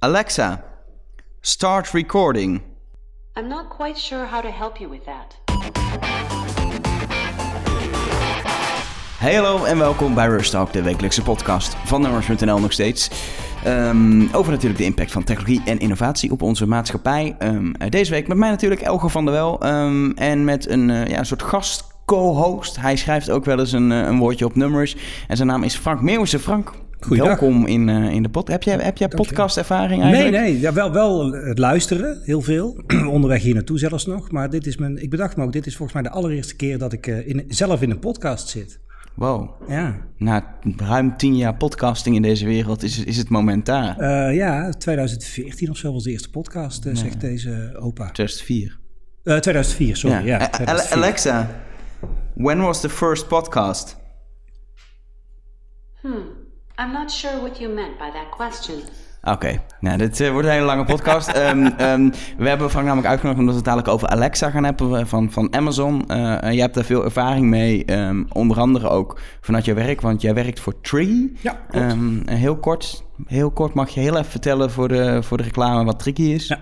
Alexa, start recording. I'm not quite sure how to help you with that. Hey hallo en welkom bij Rush Talk, de wekelijkse podcast van Numbers.nl nog steeds. Ehm, over natuurlijk de impact van technologie en innovatie op onze maatschappij. Ehm, deze week met mij natuurlijk Elge van der Wel ehm, en met een, uh, ja, een soort gast co-host. Hij schrijft ook wel eens een, uh, een woordje op nummers en zijn naam is Frank Meeuwse. Frank, Goeiedag. welkom in, uh, in de pod. Heb jij, heb jij podcastervaring eigenlijk? Nee, nee, ja, wel, wel het luisteren, heel veel. Onderweg hier naartoe zelfs nog. Maar dit is mijn, ik bedacht me ook, dit is volgens mij de allereerste keer dat ik in, zelf in een podcast zit. Wow. Ja. Na ruim tien jaar podcasting in deze wereld is, is het moment daar. Uh, ja, 2014 of zo was de eerste podcast, uh, zegt deze opa. 2004. Uh, 2004, sorry. Ja. ja 2004. Alexa, when was the first podcast? Hmm, I'm not sure what you meant by that question. Oké, okay. nou, dit uh, wordt een hele lange podcast. um, um, we hebben Frank namelijk uitgenodigd omdat we het dadelijk over Alexa gaan hebben van, van Amazon. Uh, jij hebt daar veel ervaring mee, um, onder andere ook vanuit je werk, want jij werkt voor Tree. Ja, heel kort, heel kort mag je heel even vertellen voor de, voor de reclame wat Tricky is. Ja.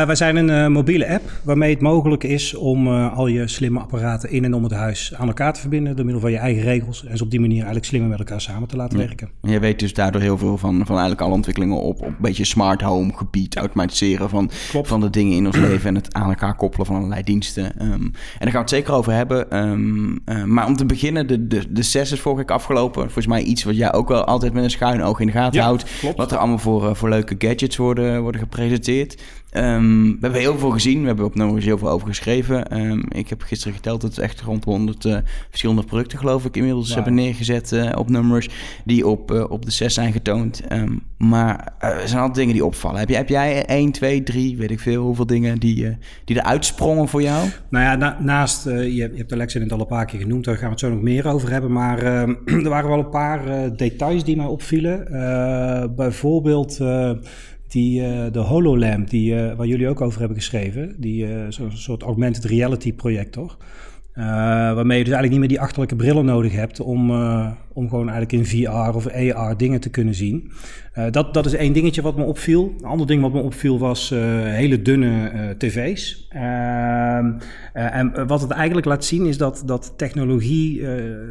Uh, wij zijn een uh, mobiele app waarmee het mogelijk is om uh, al je slimme apparaten in en om het huis aan elkaar te verbinden door middel van je eigen regels. En ze op die manier eigenlijk slimmer met elkaar samen te laten ja. werken. En je weet dus daardoor heel veel van, van eigenlijk alle ontwikkelingen op, op een beetje smart home gebied, automatiseren van, van de dingen in ons leven en het aan elkaar koppelen van allerlei diensten. Um, en daar gaan we het zeker over hebben. Um, maar om te beginnen, de, de, de zes is vorige week afgelopen. Volgens mij iets wat jij ook wel altijd met een schuin oog in de gaten Ja. houdt. Wat er allemaal voor, uh, voor leuke gadgets worden, worden gepresenteerd. Um, we hebben heel veel gezien. We hebben op Numbers heel veel over geschreven. Um, ik heb gisteren geteld dat we echt rond 100 uh, verschillende producten, geloof ik, inmiddels wow. hebben neergezet uh, op Numbers. Die op, uh, op de 6 zijn getoond. Um, maar er zijn altijd dingen die opvallen. Heb, je, heb jij 1, 2, 3, weet ik veel, hoeveel dingen die, die er uitsprongen voor jou? Nou ja, na, naast, je, je hebt Alexa net al een paar keer genoemd. Daar gaan we het zo nog meer over hebben. Maar er waren wel een paar details die mij opvielen. Eh, bijvoorbeeld die, uh, de HoloLamp, die, uh, waar jullie ook over hebben geschreven. Die uh, zo'n soort augmented reality project, toch? waarmee je dus eigenlijk niet meer die achterlijke brillen nodig hebt om, om gewoon eigenlijk in VR of AR dingen te kunnen zien. dat, dat is één dingetje wat me opviel. Een ander ding wat me opviel was hele dunne tv's. Ehm, en wat het eigenlijk laat zien is dat, dat technologie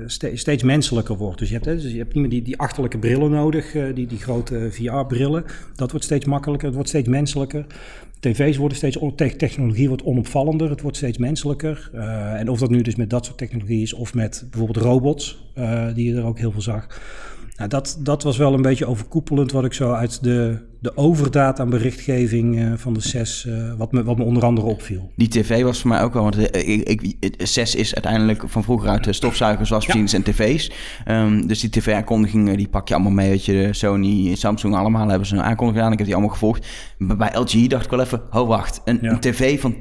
ste steeds menselijker wordt. Dus je hebt, hè, dus je hebt niet meer die, die achterlijke brillen nodig, die, die grote VR-brillen. Dat wordt steeds makkelijker, het wordt steeds menselijker. TV's worden steeds, technologie wordt onopvallender, het wordt steeds menselijker. En of dat nu dus met dat soort technologie is of met bijvoorbeeld robots, die er ook heel veel zag. Nou, dat, dat was wel een beetje overkoepelend wat ik zo uit de, de overdaad aan berichtgeving uh, van de SES, uh, wat, me, wat me onder andere opviel. Die tv was voor mij ook wel, want ik, ik, is uiteindelijk van vroeger uit de stofzuigers, wasmachines ja. en tv's. Um, dus die tv-aankondigingen, die pak je allemaal mee. Weet je, Sony, Samsung, allemaal hebben ze een aankondiging gedaan. Ik heb die allemaal gevolgd. Maar bij LG dacht ik wel even, oh wacht, een, ja. een tv van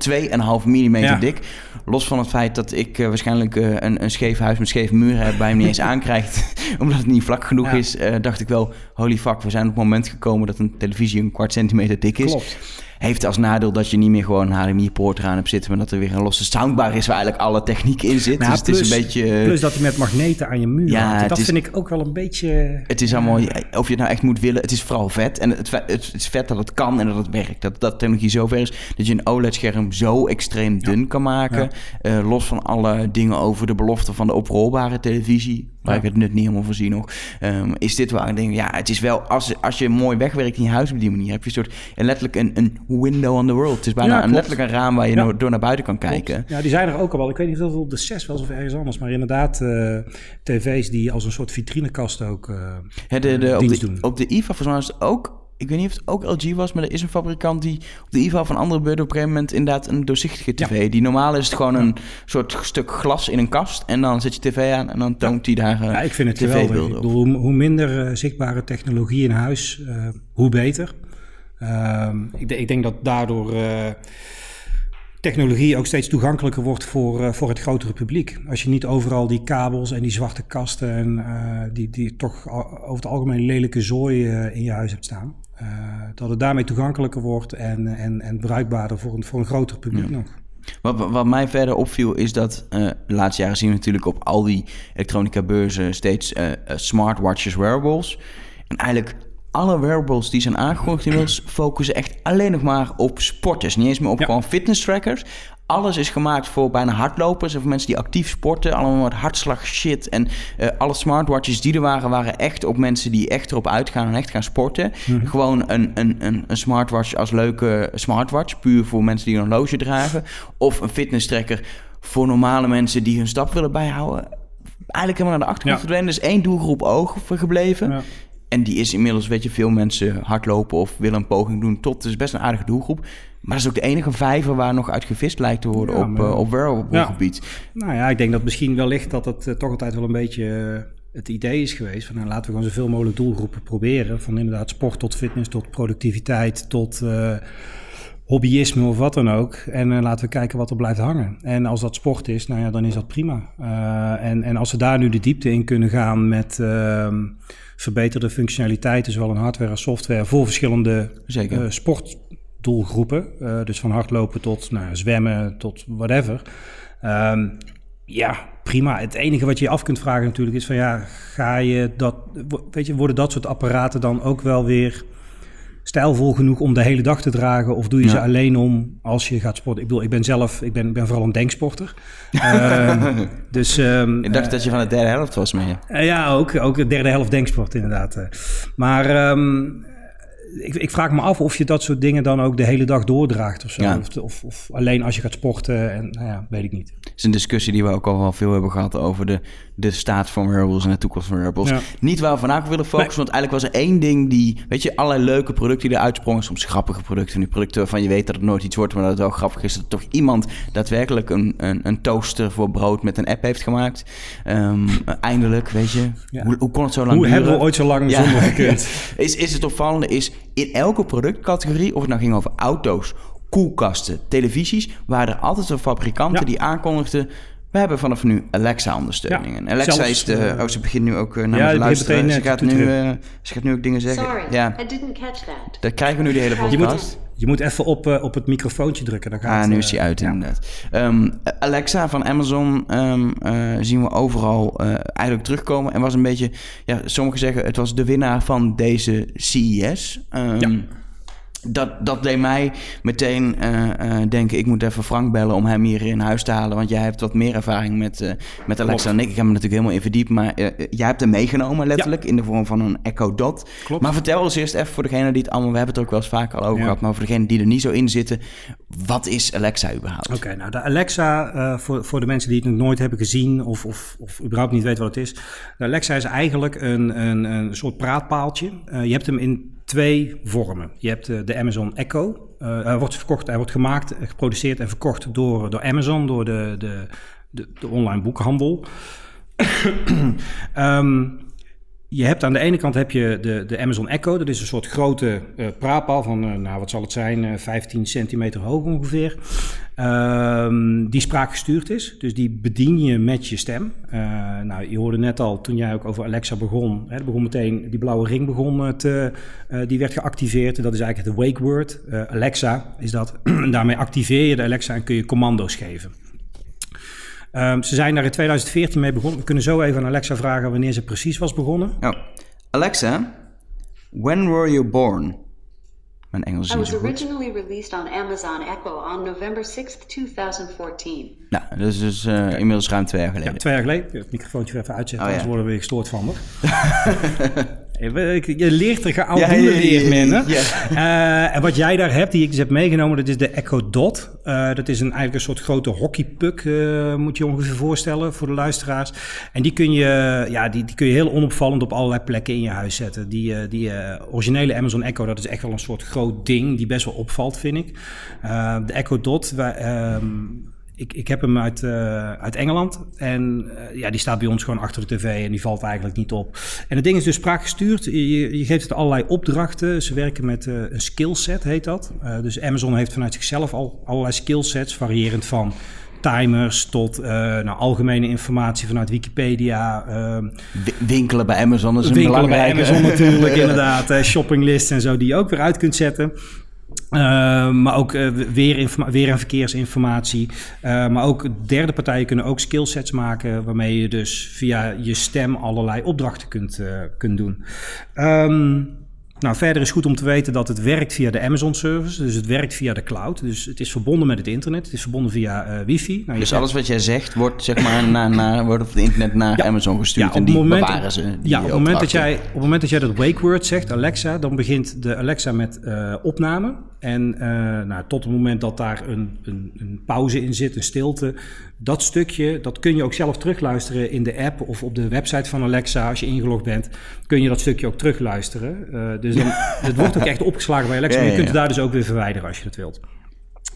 2,5 mm ja. dik. Los van het feit dat ik uh, waarschijnlijk een, een scheef huis met scheve muren heb, bij hem niet eens aankrijgt, omdat het niet vlak genoeg is, dacht ik wel, holy fuck, we zijn op het moment gekomen dat een televisie een kwart centimeter dik is. Klopt. Heeft als nadeel dat je niet meer gewoon een HDMI-poort eraan hebt zitten, maar dat er weer een losse soundbar is waar eigenlijk alle techniek in zit. Nou, dus plus, het is een beetje. Plus dat hij met magneten aan je muur ja, hangt. Dat is, vind ik ook wel een beetje. Het is allemaal, of je het nou echt moet willen, het is vooral vet. En het, het is vet dat het kan en dat het werkt. Dat, dat technologie zo ver is dat je een OLED-scherm zo extreem dun ja. kan maken. Ja. Uh, los van alle dingen over de belofte van de oprolbare televisie. Waar ik het nut niet helemaal voorzie nog. Um, is dit waar ik denk, ja, het is wel, als, als je mooi wegwerkt in je huis op die manier, heb je een soort, en letterlijk een, een window on the world. Het is bijna een, letterlijk een raam waar je door, naar buiten kan kijken. Ja, die zijn er ook al wel. Ik weet niet of het op de 6 was of ergens anders. Maar inderdaad, eh, tv's die als een soort vitrinekast ook eh, Hè, de, de, op, dienst de, doen. op de IFA volgens mij was het ook... Ik weet niet of het ook LG was, maar er is een fabrikant die op de IFA van andere beurten op een gegeven moment inderdaad een doorzichtige tv. Die normaal is het gewoon een soort stuk glas in een kast en dan zet je tv aan en dan toont hij daar eh, Ja, ik vind het geweldig. Ik bedoel, hoe, minder eh, zichtbare technologie in huis, eh, hoe beter. Ehm, ik, ik denk dat daardoor eh, technologie ook steeds toegankelijker wordt voor, eh, voor het grotere publiek. Als je niet overal die kabels en die zwarte kasten en eh, die, die toch over het algemeen lelijke zooi eh, in je huis hebt staan. Eh, dat het daarmee toegankelijker wordt en, en, en bruikbaarder voor een, voor een groter publiek nog. Wat, wat- mij verder opviel is dat eh, de laatste jaren zien we natuurlijk op al die elektronica beurzen steeds eh, smartwatches, wearables. En eigenlijk alle wearables die zijn aangekondigd inmiddels focussen echt alleen nog maar op sporters. Niet eens meer op Ja. gewoon fitness trackers. Alles is gemaakt voor bijna hardlopers of mensen die actief sporten. Allemaal met hartslag shit. En eh, alle smartwatches die er waren, waren echt op mensen die echt erop uitgaan en echt gaan sporten. Gewoon een, een, een, een smartwatch als leuke smartwatch. Puur voor mensen die een horloge dragen. Of een fitness tracker voor normale mensen die hun stap willen bijhouden. Eigenlijk helemaal naar de achtergrond verdwenen. Er is één doelgroep ogen gebleven. Ja. En die is inmiddels, weet je, veel mensen hardlopen of willen een poging doen tot. Het is best een aardige doelgroep. Maar dat is ook de enige vijver waar nog uit gevist lijkt te worden Ja, op, eh, op wearable Ja. gebied. Nou ja, ik denk dat misschien wellicht dat het eh, toch altijd wel een beetje eh, het idee is geweest. Van, nou, laten we gewoon zoveel mogelijk doelgroepen proberen. Van inderdaad sport tot fitness, tot productiviteit, tot hobbyisme of wat dan ook. En laten we kijken wat er blijft hangen. En als dat sport is, nou ja, dan is dat prima. En, en als we daar nu de diepte in kunnen gaan met ehm, verbeterde functionaliteiten, zowel in hardware als software, voor verschillende Zeker. eh, sportdoelgroepen. Eh, dus van hardlopen tot nou, zwemmen tot whatever. Ehm, ja, prima. Het enige wat je je af kunt vragen natuurlijk is van ja, ga je dat, weet je, worden dat soort apparaten dan ook wel weer stijlvol genoeg om de hele dag te dragen? Of doe je Ja. ze alleen om als je gaat sporten? Ik bedoel, ik ben zelf, ik ben, ben vooral een denksporter. Ehm, dus ehm, Ik dacht dat je van de derde helft was meer. eh, ja, ook, ook de derde helft denksport inderdaad. eh. Maar ehm, ik, ik vraag me af of je dat soort dingen dan ook de hele dag doordraagt of zo. Ja. Of, of, of alleen als je gaat sporten en nou ja, weet ik niet. Het is een discussie die we ook al wel veel hebben gehad over de, de staat van wearables en de toekomst van wearables. Ja. Niet waar we vandaag willen focussen, want eigenlijk was er één ding die, weet je, allerlei leuke producten die eruit sprongen, soms grappige producten, die producten waarvan je weet dat het nooit iets wordt, maar dat het wel grappig is dat er toch iemand daadwerkelijk een, een, een toaster voor brood met een app heeft gemaakt. Ehm, eindelijk, weet je, Ja. hoe, hoe kon het zo lang Hoe duren? hebben we ooit zo lang Ja. zonder gekund? Is, is het opvallende is, in elke productcategorie, of het nou ging over auto's, koelkasten, televisies, waren er altijd wel fabrikanten Ja. die aankondigden... We hebben vanaf nu Alexa-ondersteuning. Ja, Alexa zelfs, is de... eh, oh, ze begint nu ook uh, naar ja, te luisteren. meteen, Ze eh, gaat, nu, eh, ze gaat nu ook dingen zeggen. Sorry, Ja, I didn't catch that. dat krijgen we nu de hele moet- Je podcast. moet, je moet even op, eh, op het microfoontje drukken. Dan gaat, Ah, nu eh, is hij uit ja. inderdaad. Ehm, Alexa van Amazon ehm, eh, zien we overal eh, eigenlijk terugkomen. En was een beetje, ja, sommigen zeggen het was de winnaar van deze CES. Ehm, Ja. Dat, dat deed mij meteen eh, eh, denken, ik moet even Frank bellen om hem hier in huis te halen. Want jij hebt wat meer ervaring met, eh, met Alexa Klopt. dan ik. Ik heb me natuurlijk helemaal in verdiept, maar jij hebt hem meegenomen letterlijk in de vorm van een Echo Dot. Klopt. Maar vertel eens eerst even voor degene die het allemaal, we hebben het er ook wel eens vaker al over Ja. gehad, maar voor degene die er niet zo in zitten, wat is Alexa überhaupt? Oké, nou de Alexa, voor, voor de mensen die het nog nooit hebben gezien of, of, of überhaupt niet weten wat het is. De Alexa is eigenlijk een, een, een soort praatpaaltje. Je hebt hem in twee vormen. Je hebt eh, de Amazon Echo. Eh, hij wordt verkocht, hij wordt gemaakt, eh, geproduceerd en verkocht door, door Amazon, door de, de, de, de online boekhandel. Ehm, je hebt aan de ene kant heb je de, de Amazon Echo. Dat is een soort grote eh praatpaal van, eh, nou wat zal het zijn, eh, 15 centimeter hoog ongeveer. Ehm, die spraakgestuurd is. Dus die bedien je met je stem. Nou, je hoorde net al, toen jij ook over Alexa begon, hè, begon meteen, die blauwe ring begon te, die werd geactiveerd. Dat is eigenlijk het wake word. Alexa is dat. Daarmee activeer je de Alexa en kun je commando's geven. Ehm, ze zijn daar in 2014 mee begonnen. We kunnen zo even aan Alexa vragen wanneer ze precies was begonnen. Oh. Alexa, when were you born? Mijn Engels is I was originally released on Amazon Echo on November 6th, 2014. Nou, dat is dus eh, inmiddels ruim twee jaar Ja, geleden. twee jaar geleden. Het microfoontje weer even uitzetten, Oh, ja. anders worden we weer gestoord van me. Je leert er geoud Ja, ja, leert men. Eh, en wat jij daar hebt, die ik dus heb meegenomen, dat is de Echo Dot. Eh, dat is een, eigenlijk een soort grote hockeypuck, eh, moet je ongeveer voorstellen voor de luisteraars. En die kun je, ja, die, die kun je heel onopvallend op allerlei plekken in je huis zetten. Die, die originele Amazon Echo, dat is echt wel een soort groot ding die best wel opvalt, vind ik. De Echo Dot, wij, ehm, ik, ik heb hem uit, eh, uit Engeland. En eh, ja, die staat bij ons gewoon achter de tv en die valt eigenlijk niet op. En het ding is dus spraakgestuurd. Je, je geeft het allerlei opdrachten. Ze werken met eh, een skillset, heet dat. Dus Amazon heeft vanuit zichzelf al allerlei skillsets, variërend van timers tot nou, algemene informatie vanuit Wikipedia. Wi- Winkelen bij Amazon is een winkelen bij belangrijke. Amazon natuurlijk, inderdaad. shoppinglists en zo, die je ook weer uit kunt zetten. Eh, maar ook eh, weer, weer en verkeersinformatie. Eh, maar ook derde partijen kunnen ook skillsets maken... waarmee je dus via je stem allerlei opdrachten kunt, eh, kunt doen. Ehm, Nou, verder is goed om te weten dat het werkt via de Amazon service. Dus het werkt via de cloud. Dus het is verbonden met het internet. Het is verbonden via eh, wifi. Nou, Dus alles wat jij zegt wordt, zeg maar, naar, naar, wordt op het internet naar Ja. Amazon gestuurd. Ja, op en die moment- bewaren ze. die ja, op het, moment dat jij, op het moment dat jij dat wake word zegt, Alexa, dan begint de Alexa met eh, opname. En eh, nou, tot het moment dat daar een, een, een pauze in zit, een stilte. Dat stukje, dat kun je ook zelf terugluisteren in de app of op de website van Alexa. Als je ingelogd bent, kun je dat stukje ook terugluisteren. Eh, dus dan, het wordt ook echt opgeslagen bij Alexa. Ja, maar je kunt het daar dus ook weer verwijderen als je dat wilt.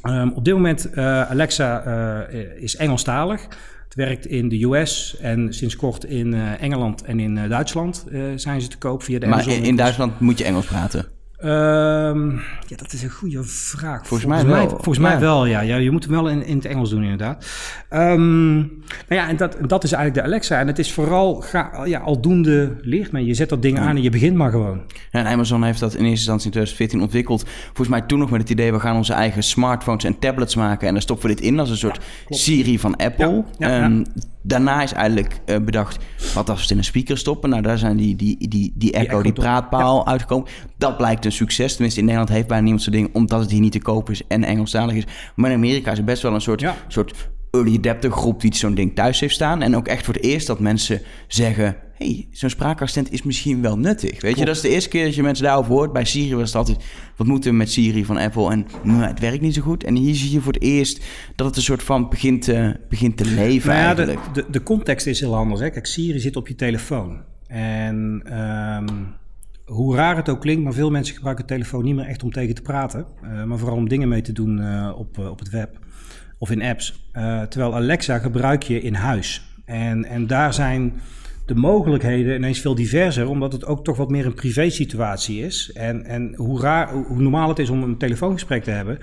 Ehm, op dit moment, eh, Alexa eh, is Engelstalig. Het werkt in de US en sinds kort in Engeland en in Duitsland zijn ze te koop via de Maar Amazon. in, in Duitsland moet je Engels praten. Ehm, ja, dat is een goede vraag. Volgens, mij wel. volgens Ja. mij wel, ja. ja. Je moet hem wel in, in het Engels doen, inderdaad. Ehm, nou ja, en dat, en dat is eigenlijk de Alexa. En het is vooral, ga, ja, aldoende leert men. Je zet dat ding aan en je begint maar gewoon. Ja, en Amazon heeft dat in eerste instantie in 2014 ontwikkeld. Volgens mij toen nog met het idee, we gaan onze eigen smartphones en tablets maken. En dan stoppen we dit in als een soort Siri van Apple. Ja, ja, ja. Ehm, Daarna is eigenlijk eh, bedacht, wat als we het in een speaker stoppen? Nou, daar zijn die, die, die, die Echo, die praatpaal uitgekomen. Dat blijkt een succes. Tenminste, in Nederland heeft bijna niemand zo'n ding, omdat het hier niet te koop is en Engelstalig is. Maar in Amerika is er best wel een soort, Ja. soort early adapter groep die zo'n ding thuis heeft staan. En ook echt voor het eerst dat mensen zeggen... hey, zo'n spraakassistent is misschien wel nuttig. Weet je, dat is de eerste keer dat je mensen daarover hoort. Bij Siri was het altijd... wat moeten we met Siri van Apple? En nou, het werkt niet zo goed. En hier zie je voor het eerst dat het een soort van begint te, begint te leven Nou ja, de, eigenlijk. de, de context is heel anders. Hè? Kijk, Siri zit op je telefoon. En ehm, hoe raar het ook klinkt, maar veel mensen gebruiken de telefoon niet meer echt om tegen te praten. eh, maar vooral om dingen mee te doen eh, op, eh, op het web of in apps. Eh, terwijl Alexa gebruik je in huis. En, en daar zijn de mogelijkheden ineens veel diverser, omdat het ook toch wat meer een privé situatie is. En, en hoe, raar, hoe normaal het is om een telefoongesprek te hebben.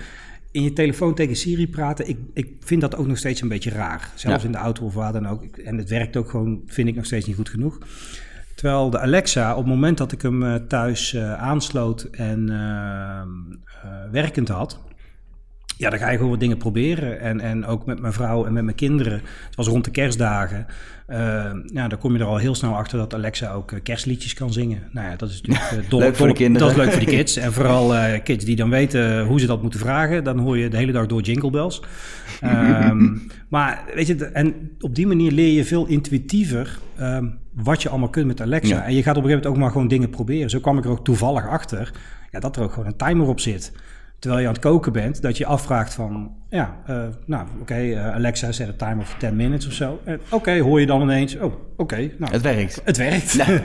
In je telefoon tegen Siri praten, ik, ik vind dat ook nog steeds een beetje raar. Zelfs Ja. in de auto of waar dan ook. En het werkt ook gewoon, vind ik nog steeds niet goed genoeg. Terwijl de Alexa, op het moment dat ik hem eh, thuis eh, aansloot en ehm, eh, werkend had, ja, dan ga je gewoon wat dingen proberen. En, en ook met mijn vrouw en met mijn kinderen. Het was rond de kerstdagen. Eh, ja, dan kom je er al heel snel achter dat Alexa ook eh, kerstliedjes kan zingen. Nou ja, dat is natuurlijk eh, dol- Leuk voor de kinderen. Dat is leuk voor de kids. En vooral kids die dan weten hoe ze dat moeten vragen. Dan hoor je de hele dag door jingle bells. Ehm, maar weet je, en op die manier leer je veel intuïtiever ehm, wat je allemaal kunt met Alexa. Ja. En je gaat op een gegeven moment ook maar gewoon dingen proberen. Zo kwam ik er ook toevallig achter ja, dat er ook gewoon een timer op zit. Terwijl je aan het koken bent, dat je afvraagt van, ja, eh, nou oké, eh, Alexa zet een timer voor 10 minutes of zo. Eh, oké, hoor je dan ineens, oh, oké, nou, Het werkt. het werkt. Ja.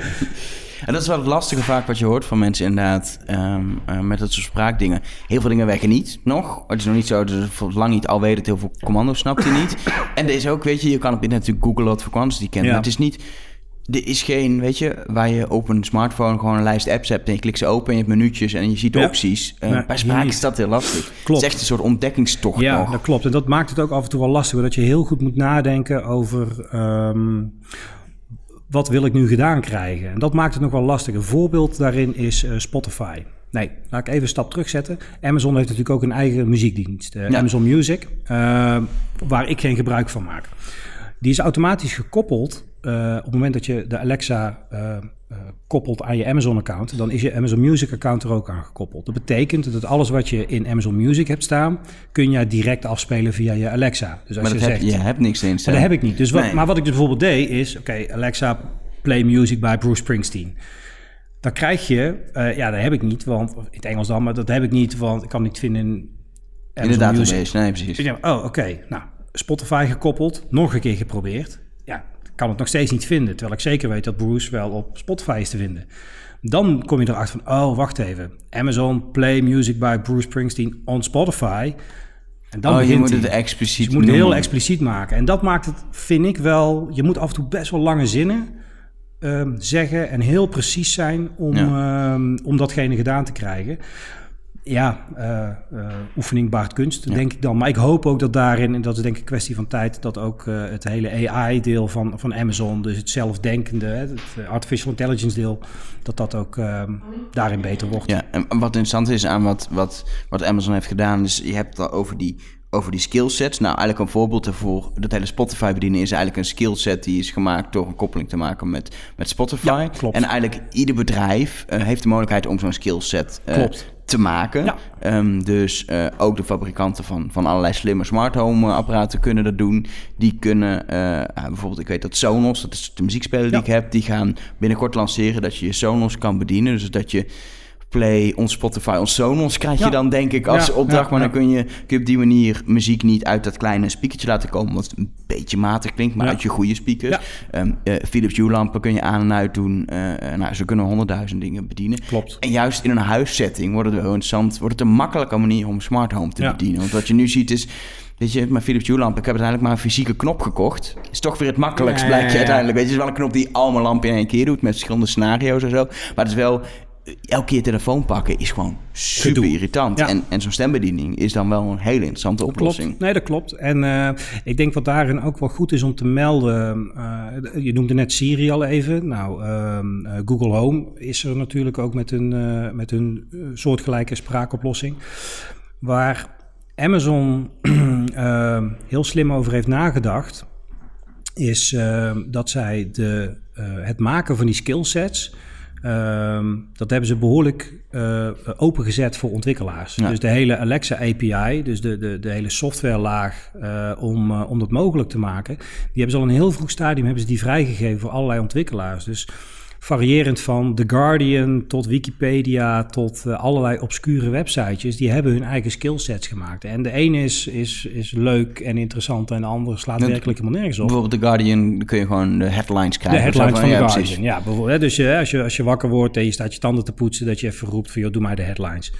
En dat is wel het lastige vaak wat je hoort van mensen inderdaad ehm, eh, met dat soort spraakdingen. Heel veel dingen werken niet nog. Het is nog niet zo dat voor lang niet al weet dat heel veel commando's snapt hij niet. En er is ook, weet je, je kan op internet natuurlijk googlen wat voor commando's die kent. Ja. Maar het is niet, er is geen, weet je, waar je op een smartphone gewoon een lijst apps hebt en je klikt ze open en je hebt minuutjes en je ziet Ja. opties. Nee, bij spraak is dat heel lastig. Klopt. Het is echt een soort ontdekkingstocht Ja, nog. dat klopt. En dat maakt het ook af en toe wel lastig, dat je heel goed moet nadenken over ehm, wat wil ik nu gedaan krijgen. En dat maakt het nog wel lastig. Een voorbeeld daarin is eh, Spotify. Nee, laat ik even een stap terugzetten. Amazon heeft natuurlijk ook een eigen muziekdienst, Ja. Amazon Music, waar ik geen gebruik van maak. Die is automatisch gekoppeld eh, op het moment dat je de Alexa eh, eh, koppelt aan je Amazon-account, dan is je Amazon Music-account er ook aan gekoppeld. Dat betekent dat alles wat je in Amazon Music hebt staan, kun je direct afspelen via je Alexa. Dus als maar je heb, zegt, je hebt niks maar instellen. dat heb ik niet. Dus wat, Nee. Maar wat ik dus bijvoorbeeld deed is, oké, Alexa, play music by Bruce Springsteen. Dan krijg je, ja, dat heb ik niet, want in het Engels dan, maar dat heb ik niet, want ik kan het niet vinden in In de Amazon Music. nee precies. Oh, oké. Nou, Spotify gekoppeld, nog een keer geprobeerd. Kan het nog steeds niet vinden. Terwijl ik zeker weet dat Bruce wel op Spotify is te vinden. Dan kom je erachter van, oh, wacht even. Amazon Play Music by Bruce Springsteen on Spotify. En dan oh, je moet het expliciet Dus je moet het heel expliciet maken. En dat maakt het, vind ik wel... Je moet af en toe best wel lange zinnen ehm, zeggen... en heel precies zijn om, ehm, om datgene gedaan te krijgen. Ja, eh, eh, oefening baart kunst, denk ik dan. Maar ik hoop ook dat daarin, en dat is denk ik een kwestie van tijd... dat ook eh, het hele AI-deel van, van Amazon... dus het zelfdenkende, het artificial intelligence deel... dat dat ook ehm, daarin beter wordt. Ja, en wat interessant is aan wat, wat, wat Amazon heeft gedaan, is je hebt het al over die over die skillsets. Nou, eigenlijk een voorbeeld ervoor. Dat hele Spotify bedienen is eigenlijk een skillset die is gemaakt door een koppeling te maken met, met Spotify. Ja, klopt. En eigenlijk ieder bedrijf heeft de mogelijkheid om zo'n skillset Klopt. Te maken. Ja. Ehm, dus eh, ook de fabrikanten van, van allerlei slimme smart home apparaten kunnen dat doen. Die kunnen eh, ja, bijvoorbeeld, ik weet dat Sonos, dat is de muziekspeler die Ja. ik heb, die gaan binnenkort lanceren dat je je Sonos kan bedienen. Dus dat je Play, on Spotify, on Sonos krijg je dan denk ik als Ja, opdracht. ja, maar dan kun je, kun je op die manier muziek niet uit dat kleine speakertje laten komen. Wat een beetje matig klinkt, maar uit je goede speakers. Ehm, eh, Philips Hue lampen kun je aan en uit doen. Eh, eh, nou, ze kunnen honderdduizend dingen bedienen. Klopt. En juist in een huissetting wordt het wel interessant. Wordt het een makkelijke manier om smart home te bedienen. Want wat je nu ziet is... Weet je, mijn Philips Hue lamp, ik heb uiteindelijk maar een fysieke knop gekocht. Is toch weer het makkelijkst, blijkt je uiteindelijk. Weet je, het is wel een knop die al mijn lampen in één keer doet. Met verschillende scenario's en zo. Maar het is wel... eh, Elke keer telefoon pakken is gewoon super Gedoe. irritant. Ja. En, en zo'n stembediening is dan wel een hele interessante oplossing. Klopt. Nee, dat klopt. En eh, ik denk wat daarin ook wel goed is om te melden. eh, je noemde net Siri al even. Nou, ehm, eh, Google Home is er natuurlijk ook met een, eh, met een eh, soortgelijke spraakoplossing. Waar Amazon eh, heel slim over heeft nagedacht. Is eh, dat zij de, eh, het maken van die skillsets. Ehm, dat hebben ze behoorlijk eh, opengezet voor ontwikkelaars. Ja. Dus de hele Alexa API, dus de, de, de hele softwarelaag eh, om, eh, om dat mogelijk te maken, die hebben ze al in een heel vroeg stadium hebben ze die vrijgegeven voor allerlei ontwikkelaars. Dus variërend van The Guardian tot Wikipedia tot eh, allerlei obscure websitejes, die hebben hun eigen skillsets gemaakt. En de ene is, is, is leuk en interessant en de andere slaat werkelijk helemaal nergens op. Bijvoorbeeld The Guardian kun je gewoon de headlines De krijgen. headlines Zo van de ja, Guardian. precies. Ja, bijvoorbeeld. hè, Dus je, als, je, als je wakker wordt en je staat je tanden te poetsen, dat je even roept van, joh, doe mij de headlines.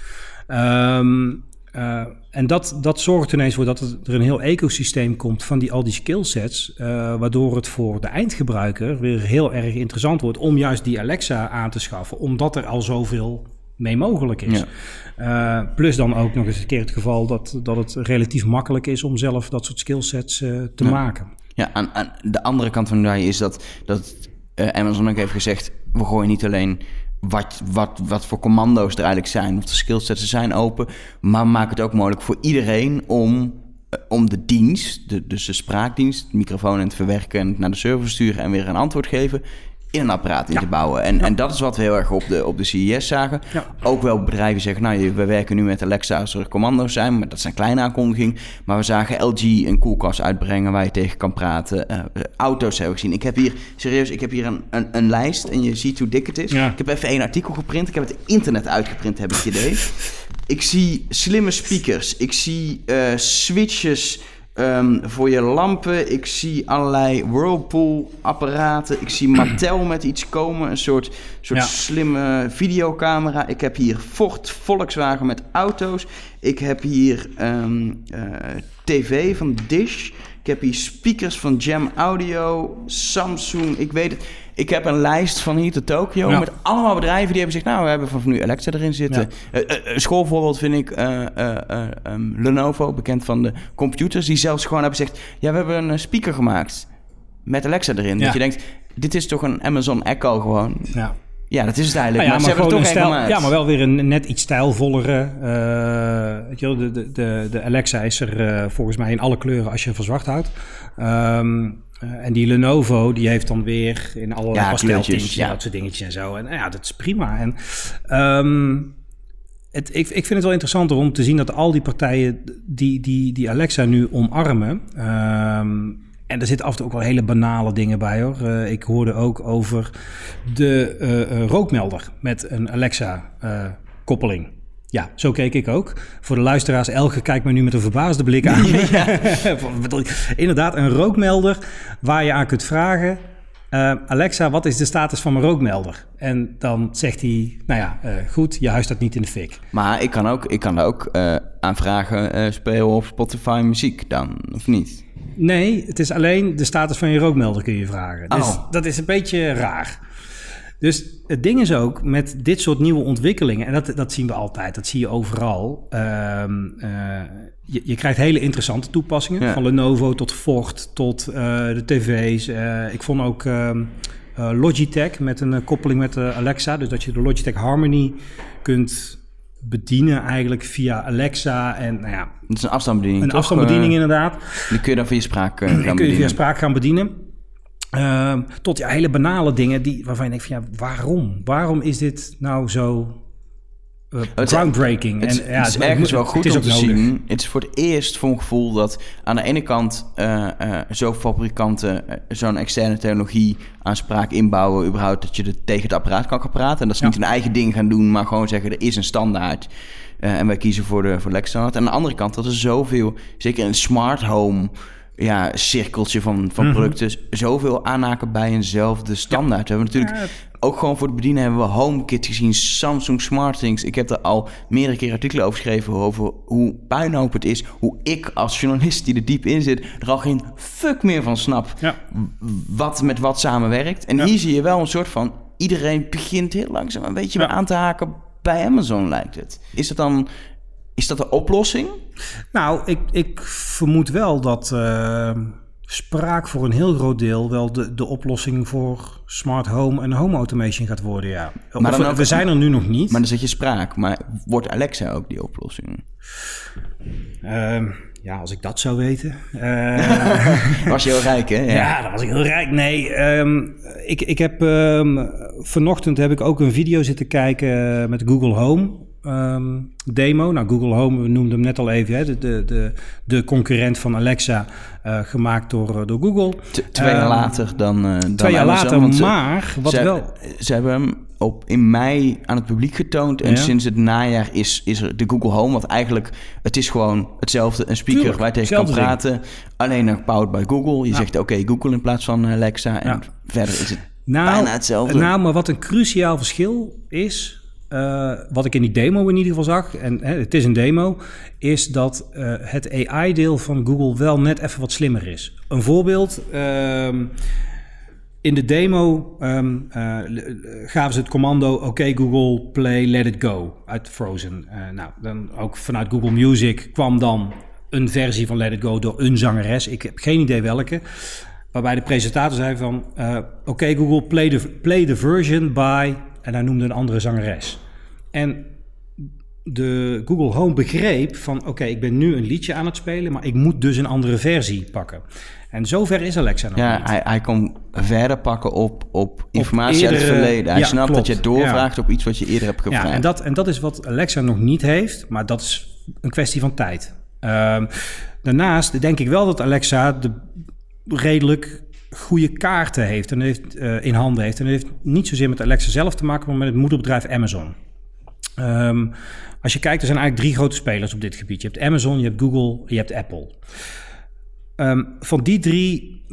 Ehm, eh, en dat, dat zorgt ineens voor dat er een heel ecosysteem komt van die, al die skillsets, eh, waardoor het voor de eindgebruiker weer heel erg interessant wordt om juist die Alexa aan te schaffen, omdat er al zoveel mee mogelijk is. Eh, plus dan ook nog eens een keer het geval dat, dat het relatief makkelijk is om zelf dat soort skillsets te Ja. maken. Ja, aan, aan de andere kant van de medaille is dat, dat Amazon ook heeft gezegd... we gooien niet alleen wat, wat, wat voor commando's er eigenlijk zijn... of de skillsets zijn open... maar maken het ook mogelijk voor iedereen om, eh, om de dienst... De, dus de spraakdienst, de microfoon en het verwerken... en het naar de server sturen en weer een antwoord geven... in een apparaat in Ja. te bouwen. En, en dat is wat we heel erg op de, op de CES zagen. Ja. Ook wel bedrijven zeggen, nou, we werken nu met Alexa als er commando's zijn, maar dat zijn kleine aankondigingen. Maar we zagen LG een koelkast uitbrengen waar je tegen kan praten. Eh, auto's hebben we gezien. Ik heb hier, serieus, ik heb hier een, een, een lijst en je ziet hoe dik het is. Ja. Ik heb even één artikel geprint. Ik heb het internet uitgeprint, heb ik het idee. ik zie slimme speakers. Ik zie eh, switches ehm, voor je lampen. Ik zie allerlei Whirlpool-apparaten. Ik zie Mattel met iets komen. Een soort, soort Ja. slimme videocamera. Ik heb hier Ford Volkswagen met auto's. Ik heb hier ehm, eh, tv van Dish. Ik heb hier speakers van Jam Audio, Samsung. Ik weet het. Ik heb een lijst van hier tot Tokyo Ja. met allemaal bedrijven die hebben gezegd... nou, we hebben vanaf nu Alexa erin zitten. Ja. Eh, eh, schoolvoorbeeld vind ik eh, eh, eh, ehm, Lenovo, bekend van de computers... die zelfs gewoon hebben gezegd... ja, we hebben een speaker gemaakt met Alexa erin. Ja. Dat je denkt, dit is toch een Amazon Echo gewoon... Ja. Ja, dat is het eigenlijk. Nou ja, maar, toch stijl, ja, maar wel weer een net iets stijlvollere. weet je wel, de, de, de, Alexa is er volgens mij in alle kleuren als je van zwart houdt. Ehm, eh, en die Lenovo, die heeft dan weer in allerlei Ja, pasteltintjes, ja. dat soort dingetjes en zo. En nou ja, dat is prima. En ehm, het, ik, ik vind het wel interessant om te zien dat al die partijen die, die, die Alexa nu omarmen. ehm, en er zitten af en toe ook wel hele banale dingen bij hoor. Eh, ik hoorde ook over de eh, eh, rookmelder met een Alexa-koppeling. Ja, zo keek ik ook. Voor de luisteraars, Elge kijkt me nu met een verbaasde blik aan. Inderdaad, een rookmelder waar je aan kunt vragen... eh, Alexa, wat is de status van mijn rookmelder? En dan zegt hij, nou ja, eh, goed, je huis staat niet in de fik. Maar ik kan, ook, ik kan ook vragen, eh speel op Spotify muziek dan, of niet? Nee, het is alleen de status van je rookmelder kun je vragen. Dus Oh. dat is een beetje raar. Dus het ding is ook met dit soort nieuwe ontwikkelingen, en dat, dat zien we altijd, dat zie je overal. ehm, eh, je, je krijgt hele interessante toepassingen, Ja. van Lenovo tot Ford tot eh, de tv's. Eh, ik vond ook ehm, eh, Logitech met een koppeling met Alexa, dus dat je de Logitech Harmony kunt bedienen eigenlijk via Alexa en nou ja, Het is een afstandsbediening. een toch? afstandsbediening inderdaad. Die kun je dan via spraak gaan Die kun je bedienen. via spraak gaan bedienen. Ehm, tot ja, hele banale dingen die, waarvan je denkt van ja, waarom? Waarom is dit nou zo eh, groundbreaking? Het En, ja, het is het- ergens wel goed om te nodig. zien. Het is voor het eerst voor mijn gevoel dat aan de ene kant eh eh zo fabrikanten zo'n externe technologie aan spraak inbouwen, überhaupt dat je er tegen het apparaat kan gaan praten. En dat ze Ja. niet hun eigen ding gaan doen, maar gewoon zeggen er is een standaard. En wij kiezen voor de, voor de standaard. En aan de andere kant dat er zoveel, zeker in smart home ja, cirkeltje van, Mhm. van producten, zoveel aanhaken bij eenzelfde standaard. We hebben natuurlijk ook gewoon voor het bedienen hebben we HomeKit gezien, Samsung SmartThings. Ik heb er al meerdere keer artikelen over geschreven over hoe puinhoop het is. Hoe ik als journalist die er diep in zit, er al geen fuck meer van snap Ja. wat met wat samenwerkt. En Ja. hier zie je wel een soort van, iedereen begint heel langzaam een beetje aan te haken bij Amazon lijkt het. Is dat dan, is dat de oplossing? Nou, ik, ik vermoed wel dat eh, spraak voor een heel groot deel wel de, de oplossing voor smart home en home automation gaat worden, ja. Maar Of we, ook- we zijn er nu nog niet. Maar dan zeg je spraak, maar wordt Alexa ook die oplossing? Ehm, ja, als ik dat zou weten. Eh, Was je heel rijk, hè? Ja, dat was ik heel rijk. Nee, ehm, ik, ik heb ehm, vanochtend heb ik ook een video zitten kijken eh, met Google Home ehm, demo. Nou, Google Home, we noemden hem net al even, hè, de, de, de, de concurrent van Alexa, eh, gemaakt door, eh, door Google. T- twee jaar Ehm, later dan, eh dan Twee jaar Amazon, later, want ze- maar wat ze, wel... Ze hebben hem op, in mei aan het publiek getoond. En Ja. sinds het najaar is, is er de Google Home. Wat eigenlijk, het is gewoon hetzelfde. Een speaker Tuurlijk, waar je tegen kan praten. Alleen nog powered by Google. Je Ja. zegt oké Google in plaats van Alexa. En Ja. verder is het Nou, bijna hetzelfde. Nou, maar wat een cruciaal verschil is, eh, wat ik in die demo in ieder geval zag, en hè, het is een demo, is dat eh, het AI-deel van Google wel net even wat slimmer is. Een voorbeeld. ehm, in de demo ehm, eh, gaven ze het commando: Oké, Google, play Let It Go uit Frozen. Nou, dan ook vanuit Google Music kwam dan een versie van Let It Go door een zangeres. Ik heb geen idee welke. Waarbij de presentator zei van... Oké Google, play the, play the version by... En hij noemde een andere zangeres. En de Google Home begreep van... Oké, ik ben nu een liedje aan het spelen... maar ik moet dus een andere versie pakken. En zover is Alexa nog ja, niet. hij, hij kon verder pakken op, op informatie uit het verleden. Hij ja, snapt klopt. dat je doorvraagt op iets wat je eerder hebt gevraagd. Ja, en dat, en dat is wat Alexa nog niet heeft, maar dat is een kwestie van tijd. Ehm, daarnaast denk ik wel dat Alexa de redelijk goede kaarten heeft en heeft, eh, in handen heeft. En dat heeft niet zozeer met Alexa zelf te maken, maar met het moederbedrijf Amazon. Ehm, als je kijkt, er zijn eigenlijk drie grote spelers op dit gebied. Je hebt Amazon, je hebt Google, je hebt Apple. Ehm, van die drie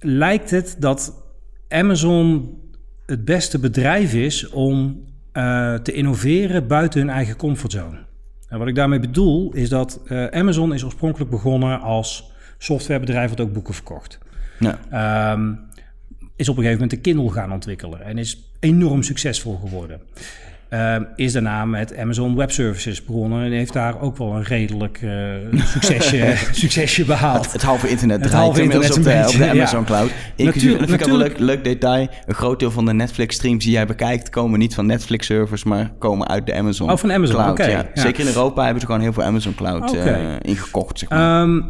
lijkt het dat Amazon het beste bedrijf is om eh, te innoveren buiten hun eigen comfortzone. En wat ik daarmee bedoel is dat eh, Amazon is oorspronkelijk begonnen als softwarebedrijf dat ook boeken verkocht. Ja. Ehm, is op een gegeven moment de Kindle gaan ontwikkelen en is enorm succesvol geworden. Ehm, is daarna met Amazon Web Services begonnen en heeft daar ook wel een redelijk eh, succesje, succesje behaald. Het halve internet Het draait halve inmiddels internet op is de, op de Amazon ja. Cloud. Natuurlijk- dat vind ik ook een leuk, leuk detail. Een groot deel van de Netflix-streams die jij bekijkt... komen niet van Netflix-servers, maar komen uit de Amazon Oh, van Amazon, Cloud. oké, ja. ja. Zeker in Europa hebben ze gewoon heel veel Amazon Cloud Oké. eh, ingekocht, zeg maar. Ehm,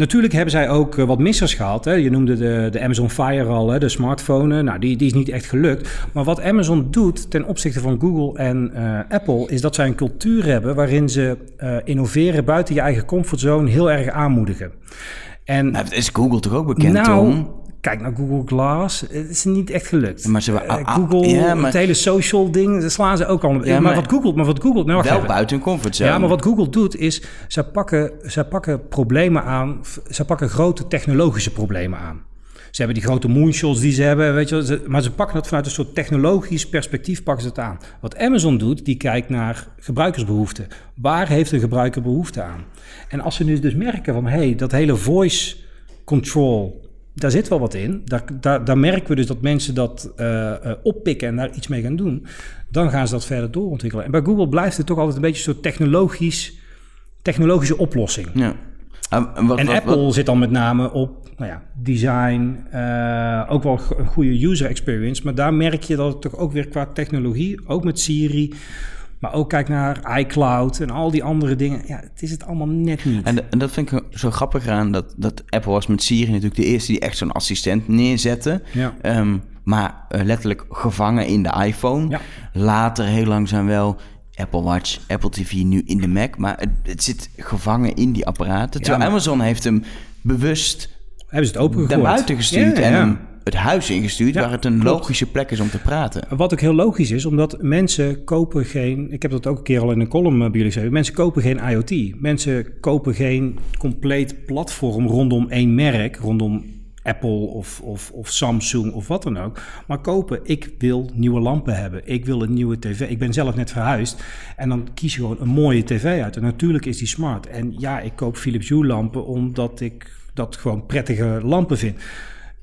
natuurlijk hebben zij ook eh, wat missers gehad. Hè. Je noemde de, de Amazon Fire al, hè, de smartphone. Nou, die, die is niet echt gelukt. Maar wat Amazon doet ten opzichte van Google en eh, Apple... is dat zij een cultuur hebben waarin ze eh, innoveren buiten je eigen comfortzone heel erg aanmoedigen. En nou, dat is Google toch ook bekend, nou, Tom? Kijk naar Google Glass. Het is niet echt gelukt. Maar ze- ah, Google, ja, maar- het hele social ding, daar slaan ze ook al. Ja, maar, maar- wat Google, maar wat Google, nou, Wel even. buiten hun comfortzone. Ja, maar wat Google doet is, zij pakken, zij pakken problemen aan, zij pakken grote technologische problemen aan. Ze hebben die grote moonshots die ze hebben, weet je, wel, ze- maar ze pakken dat vanuit een soort technologisch perspectief pakken ze het aan. Wat Amazon doet, die kijkt naar gebruikersbehoeften. Waar heeft een gebruiker behoefte aan? En als ze nu dus merken van, hé, hey, dat hele voice control, daar zit wel wat in. Daar, daar, daar merken we dus dat mensen dat eh, eh, oppikken en daar iets mee gaan doen. Dan gaan ze dat verder doorontwikkelen. En bij Google blijft het toch altijd een beetje een soort technologisch, technologische oplossing. Ja. En wat, En wat- Apple wat- zit dan met name op nou ja, design, eh, ook wel een goede user experience. Maar daar merk je dat het toch ook weer qua technologie, ook met Siri, Maar ook kijk naar iCloud en al die andere dingen. Ja, het is het allemaal net niet. En, en dat vind ik zo grappig aan dat, dat Apple was met Siri natuurlijk de eerste die echt zo'n assistent neerzette. Ja. Ehm, maar eh, letterlijk gevangen in de iPhone. Ja. Later heel langzaam wel Apple Watch, Apple TV, nu in de Mac. Maar het, het zit gevangen in die apparaten. Terwijl maar- Amazon heeft hem bewust Hebben ze het opengegooid? daarbuiten gestuurd Ja, en ja. hem het huis ingestuurd... Ja, waar het een klopt. logische plek is om te praten. Wat ook heel logisch is, omdat mensen kopen geen... Ik heb dat ook een keer al in een column eh, bij jullie gezegd. Mensen kopen geen IoT. Mensen kopen geen compleet platform rondom één merk. Rondom Apple of, of, of Samsung of wat dan ook. Maar kopen, ik wil nieuwe lampen hebben. Ik wil een nieuwe tv. Ik ben zelf net verhuisd. En dan kies je gewoon een mooie tv uit. En natuurlijk is die smart. En ja, ik koop Philips Hue lampen omdat ik dat gewoon prettige lampen vind.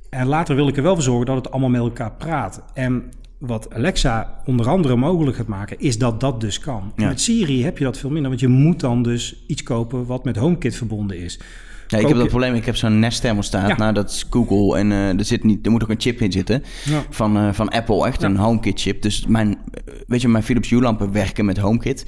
En later wil ik er wel voor zorgen dat het allemaal met elkaar praat. En wat Alexa onder andere mogelijk gaat maken, is dat dat dus kan. Ja. Met Siri heb je dat veel minder, want je moet dan dus iets kopen wat met HomeKit verbonden is. Ja, ik heb dat probleem. Ik heb zo'n Nest thermostaat. Ja. Nou, dat is Google. En eh, er, zit niet, er moet ook een chip in zitten. Ja. Van, eh, van Apple. Echt Ja. een HomeKit chip. Dus mijn, weet je, mijn Philips Hue lampen werken met HomeKit.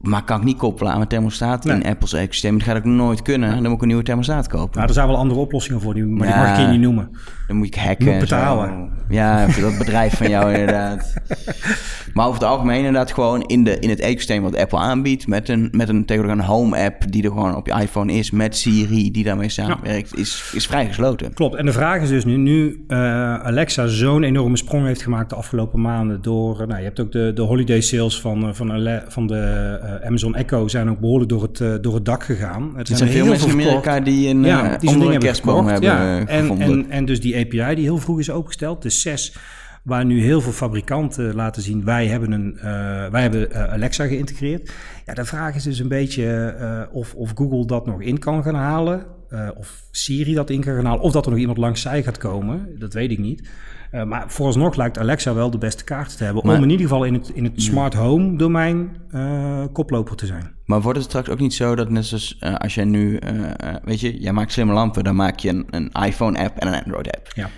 Maar kan ik niet koppelen aan mijn thermostaat Nee. in Apple's ecosysteem. Dat gaat ook nooit kunnen. Dan moet ik een nieuwe thermostaat kopen. Nou, er zijn wel andere oplossingen voor, die, maar die mag ik hier niet noemen. Dan moet ik hacken. Moet betalen. Ja, voor dat bedrijf van jou inderdaad. Maar over het algemeen inderdaad gewoon in, de, in het ecosysteem wat Apple aanbiedt... met een, met een tegenwoordig een home-app die er gewoon op je iPhone is... met Siri die daarmee samenwerkt, is, is vrij gesloten. Klopt. En de vraag is dus nu, nu eh, Alexa zo'n enorme sprong heeft gemaakt de afgelopen maanden door, eh, nou, je hebt ook de, de holiday sales van, eh, van, Ale- van de Amazon Echo zijn ook behoorlijk door het, door het dak gegaan. Het Er zijn veel mensen in Amerika die een ja, die zo'n onder een kerstboom hebben Ja, en, en, en dus die API die heel vroeg is opengesteld, de 6, waar nu heel veel fabrikanten laten zien, wij hebben, een, eh, wij hebben eh, Alexa geïntegreerd. Ja, de vraag is dus een beetje eh, of, of Google dat nog in kan gaan halen, of Siri dat in kan gaan halen, of dat er nog iemand langs zij gaat komen, dat weet ik niet. Eh, maar vooralsnog lijkt Alexa wel de beste kaart te hebben Maar- om in ieder geval in het, in het smart home domein eh, koploper te zijn. Maar wordt het straks ook niet zo dat net zoals eh, als jij nu, weet je, jij maakt slimme lampen, dan maak je een, een iPhone-app en een Android-app. Ja.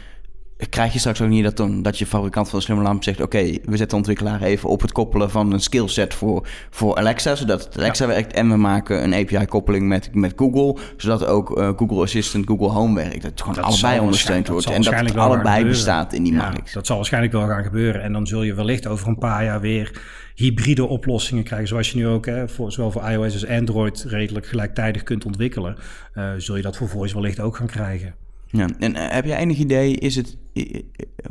Krijg je straks ook niet dat, dan, dat je fabrikant van de slimme lamp zegt: Oké, we zetten de ontwikkelaar even op het koppelen van een skillset voor, voor Alexa, zodat het Alexa werkt. En we maken een API-koppeling met, met Google, zodat ook eh, Google Assistant, Google Home werkt. Dat het gewoon Dat allebei ondersteund wordt en dat het allebei bestaat in die Ja, markt. dat zal waarschijnlijk wel gaan gebeuren. En dan zul je wellicht over een paar jaar weer hybride oplossingen krijgen. Zoals je nu ook hè, voor, zowel voor iOS als Android redelijk gelijktijdig kunt ontwikkelen. Eh, zul je dat voor voice wellicht ook gaan krijgen. Ja, en eh, heb je enig idee, is het,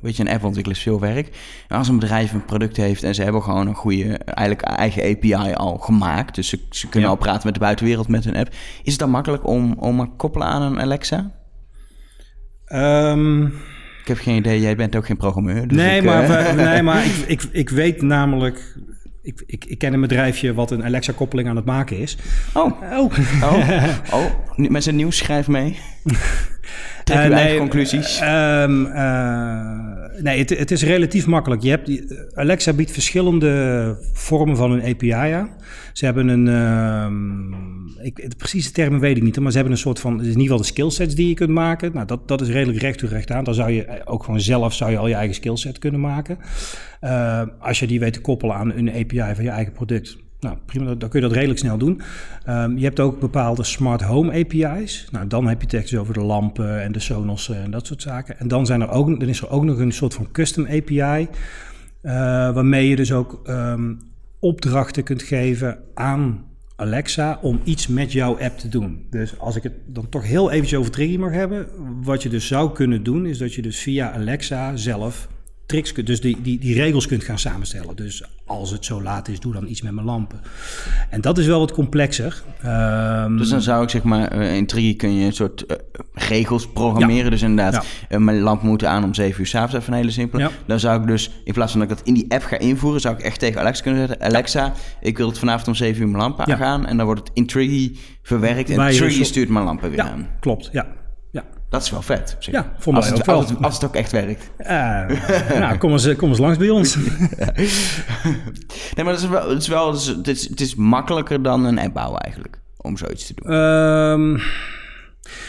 weet je, een app ontwikkelen is veel werk. Als een bedrijf een product heeft en ze hebben gewoon een goede, eigenlijk eigen API al gemaakt, dus ze, ze kunnen Ja. al praten met de buitenwereld met hun app, is het dan makkelijk om, om te koppelen aan een Alexa? Ehm, Ik heb geen idee, jij bent ook geen programmeur. Dus nee, ik, maar, eh, nee, maar ik, ik, ik weet namelijk... Ik, ik, ik ken een bedrijfje wat een Alexa-koppeling aan het maken is. Oh, Oh, oh, oh, met zijn nieuws schrijf mee. Trek nee, eigen conclusies. ehm, eh, nee, het, het is relatief makkelijk. Je hebt Alexa biedt verschillende vormen van een API aan. Ze hebben een, ehm, ik, de precieze termen weet ik niet, maar ze hebben een soort van, in ieder geval de skillsets die je kunt maken. Nou, dat, dat is redelijk recht toe recht aan. Dan zou je ook gewoon zelf zou je al je eigen skillset kunnen maken. Eh, als je die weet te koppelen aan een API van je eigen product. Nou, prima, dan kun je dat redelijk snel doen. Ehm, je hebt ook bepaalde smart home API's. Nou, dan heb je dus over de lampen en de Sonos en dat soort zaken. En dan, zijn er ook, dan is er ook nog een soort van custom API, eh, waarmee je dus ook ehm, opdrachten kunt geven aan Alexa om iets met jouw app te doen. Dus als ik het dan toch heel eventjes over mag hebben, wat je dus zou kunnen doen, is dat je dus via Alexa zelf tricks dus die, die, die regels kunt gaan samenstellen. Dus als het zo laat is, doe dan iets met mijn lampen. En dat is wel wat complexer. Ehm, Dus dan zou ik zeg maar, eh, in Triggy kun je een soort eh, regels programmeren. Dus inderdaad, eh, mijn lamp moet aan om 7 uur s'avonds, even een hele simpele. Ja. Dan zou ik dus, in plaats van dat ik dat in die app ga invoeren, zou ik echt tegen Alexa kunnen zeggen, Alexa, ik wil het vanavond om 7 uur mijn lamp Ja. aangaan. En dan wordt het in Triggy verwerkt en Triggy dus- stuurt mijn lampen weer ja, aan. klopt. Ja. Dat is wel vet. op zich. Ja, voor als, mij het, ook wel. als, het, als het ook echt werkt. Eh, nou, kom eens, kom eens langs bij ons. Nee, maar dat is wel, het, is wel het, is, het, is, makkelijker dan een app bouwen eigenlijk, om zoiets te doen. Ehm,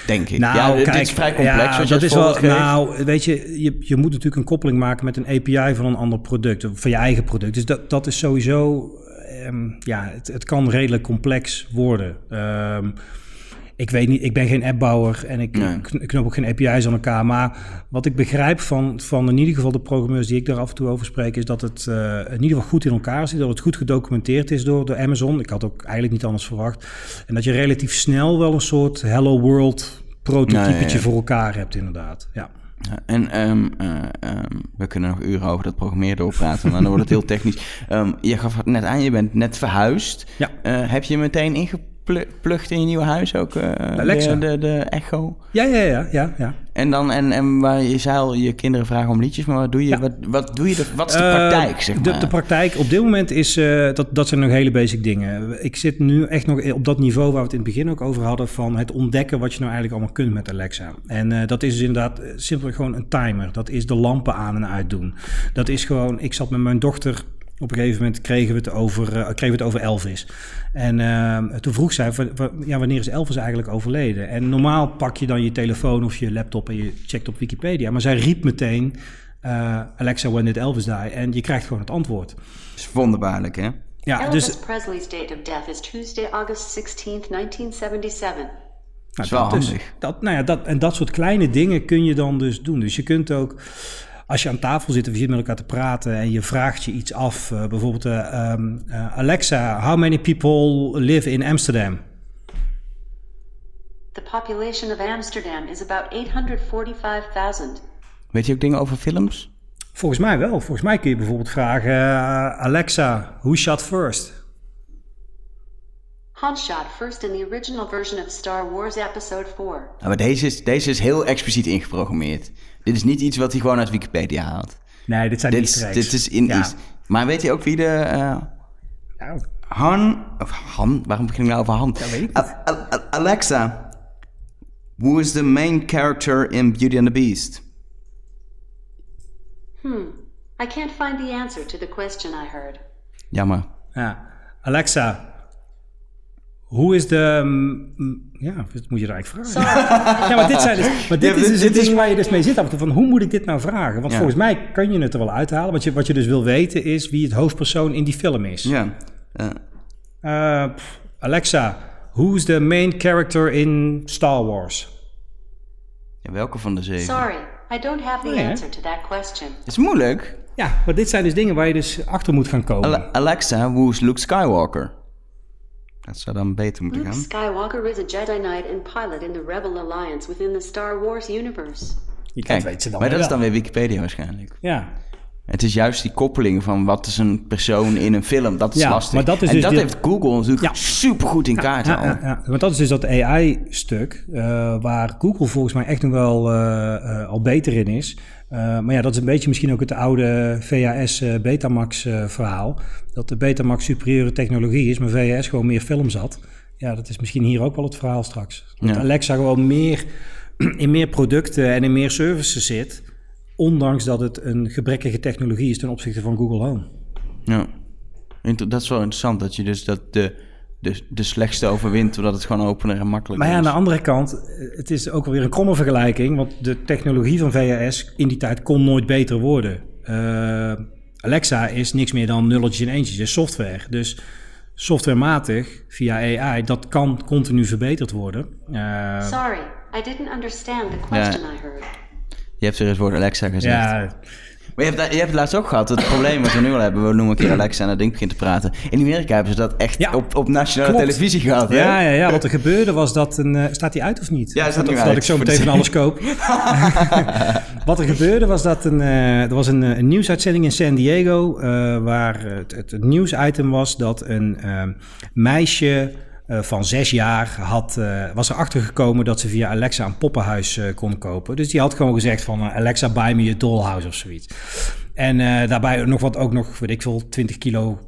Denk ik. Nou, ja, dit kijk, is vrij complex, ja, dat is wel. geeft. Nou, weet je, je, je moet natuurlijk een koppeling maken met een API van een ander product, of van je eigen product. Dus dat, dat is sowieso ehm, ja, het, het kan redelijk complex worden. Ehm, ik weet niet, ik ben geen appbouwer en ik, Nee. kn- ik knoop ook geen API's aan elkaar. Maar wat ik begrijp van, van in ieder geval de programmeurs die ik daar af en toe over spreek, is dat het eh, in ieder geval goed in elkaar zit. Dat het goed gedocumenteerd is door, door Amazon. Ik had ook eigenlijk niet anders verwacht. En dat je relatief snel wel een soort Hello World prototypetje ja, ja. voor elkaar hebt, inderdaad. Ja. Ja, en ehm, eh, ehm, we kunnen nog uren over dat programmeren doorpraten, maar dan wordt het heel technisch. Ehm, je gaf het net aan, je bent net verhuisd. Ja. Eh, heb je meteen ingeplucht in je nieuwe huis ook? eh, Alexa. De, de, de Echo. Ja, ja, ja, ja, ja. En dan, en, en waar je zei al, je kinderen vragen om liedjes, maar wat doe je? Ja. Wat, wat doe je? De, wat is de Eh, praktijk, zeg de, maar? de praktijk op dit moment is, eh, dat, dat zijn nog hele basic dingen. Ik zit nu echt nog op dat niveau waar we het in het begin ook over hadden, van het ontdekken wat je nou eigenlijk allemaal kunt met Alexa. En dat is dus inderdaad simpelweg gewoon een timer. Dat is de lampen aan en uitdoen. Dat is gewoon, ik zat met mijn dochter, op een gegeven moment kregen we het over, eh, kregen we het over Elvis. En eh, toen vroeg zij, ja, wanneer is Elvis eigenlijk overleden? En normaal pak je dan je telefoon of je laptop en je checkt op Wikipedia. Maar zij riep meteen, eh, Alexa, when did Elvis die? En je krijgt gewoon het antwoord. Dat is wonderbaarlijk, hè? Ja, Elvis dus Presley's date of death is Tuesday, August 16th, 1977. nou, is wel dat handig. dat, nou ja, dat, en dat soort kleine dingen kun je dan dus doen. Dus je kunt ook, als je aan tafel zit of je zit met elkaar te praten en je vraagt je iets af, eh, bijvoorbeeld eh, ehm, eh, Alexa, how many people live in Amsterdam? The population of Amsterdam is about 845,000. Weet je ook dingen over films? Volgens mij wel. Volgens mij kun je bijvoorbeeld vragen, Alexa, who shot first? Han shot first in the original version of Star Wars Episode 4. Nou, maar deze is, deze is heel expliciet ingeprogrammeerd. Dit is niet iets wat hij gewoon uit Wikipedia haalt. Nee, dit zijn Dit, easter dit is in Ja. iets. Maar weet je ook wie de... eh, Ja, Han... Of Han? Waarom begin ik nou over Han? weet ik A- A- A- Alexa. Who is the main character in Beauty and the Beast? I can't find the answer to the question I heard. Jammer. Ja. Alexa, hoe is de... mm, mm, ja, dat moet je er eigenlijk vragen. Sorry, Ja, maar dit, zijn dus, maar dit Ja, is dit- dus dit het is- ding waar je dus mee zit af en toe. Van, hoe moet ik dit nou vragen? Want Ja. volgens mij kan je het er wel uithalen. Wat je, wat je dus wil weten is wie het hoofdpersoon in die film is. Ja. Eh, Eh, pff, Alexa, who's the main character in Star Wars? ja, welke van de zeven? sorry, I don't have the Oh, answer to that question. Het is moeilijk. Ja, maar dit zijn dus dingen waar je dus achter moet gaan komen. Ale- Alexa, who is Luke Skywalker? Dat zou dan beter moeten Luke gaan. Skywalker is a Jedi Knight and pilot in the Rebel Alliance within the Star Wars universe. Je Kijk, weet ze dan maar dat is dan weer Wikipedia waarschijnlijk. Ja, Het is juist die koppeling van wat is een persoon in een film. Dat is Ja, lastig. maar dat is en dus dat die- heeft Google natuurlijk Ja. supergoed in kaart ja, al. ja, ja. Want dat is dus dat AI-stuk eh, waar Google volgens mij echt nog wel eh, eh, al beter in is. Eh, maar ja, dat is een beetje misschien ook het oude VHS eh, Betamax eh, verhaal. Dat de Betamax superieure technologie is, maar VHS gewoon meer films had. Ja, dat is misschien hier ook wel het verhaal straks. Dat Ja. Alexa gewoon meer in meer producten en in meer services zit. Ondanks dat het een gebrekkige technologie is ten opzichte van Google Home. Ja. Dat is wel interessant dat je dus dat de, de, de slechtste overwint, doordat het gewoon opener en makkelijker Maar ja, aan is. de andere kant, eh, het is ook alweer een kromme vergelijking. Want de technologie van VHS in die tijd kon nooit beter worden. Eh, Alexa is niks meer dan nulletjes en eentjes, is software. Dus softwarematig, via AI, dat kan continu verbeterd worden. Eh, Sorry, I didn't understand the question I heard. Je hebt er eens woord Alexa gezegd. ja, Maar je hebt, je hebt het laatst ook gehad, het probleem wat we nu al hebben. We noemen een keer Alexa en dat ding begint te praten. In Amerika hebben ze dat echt Ja. op, op nationale Klopt. televisie gehad. Hè? ja, ja, ja, wat er gebeurde was dat een... eh, staat die uit of niet? Ja, hij staat dat uit, ik zo meteen van alles koop. Wat er gebeurde was dat een, eh, er was een, een nieuwsuitzending in San Diego... eh, waar het, het, het nieuwsitem was dat een meisje eh, van zes jaar had, eh, was erachter gekomen... dat ze via Alexa een poppenhuis eh, kon kopen. Dus die had gewoon gezegd van Alexa, buy me a dollhouse of zoiets. En daarbij nog wat ook nog, weet ik veel, 20 kilo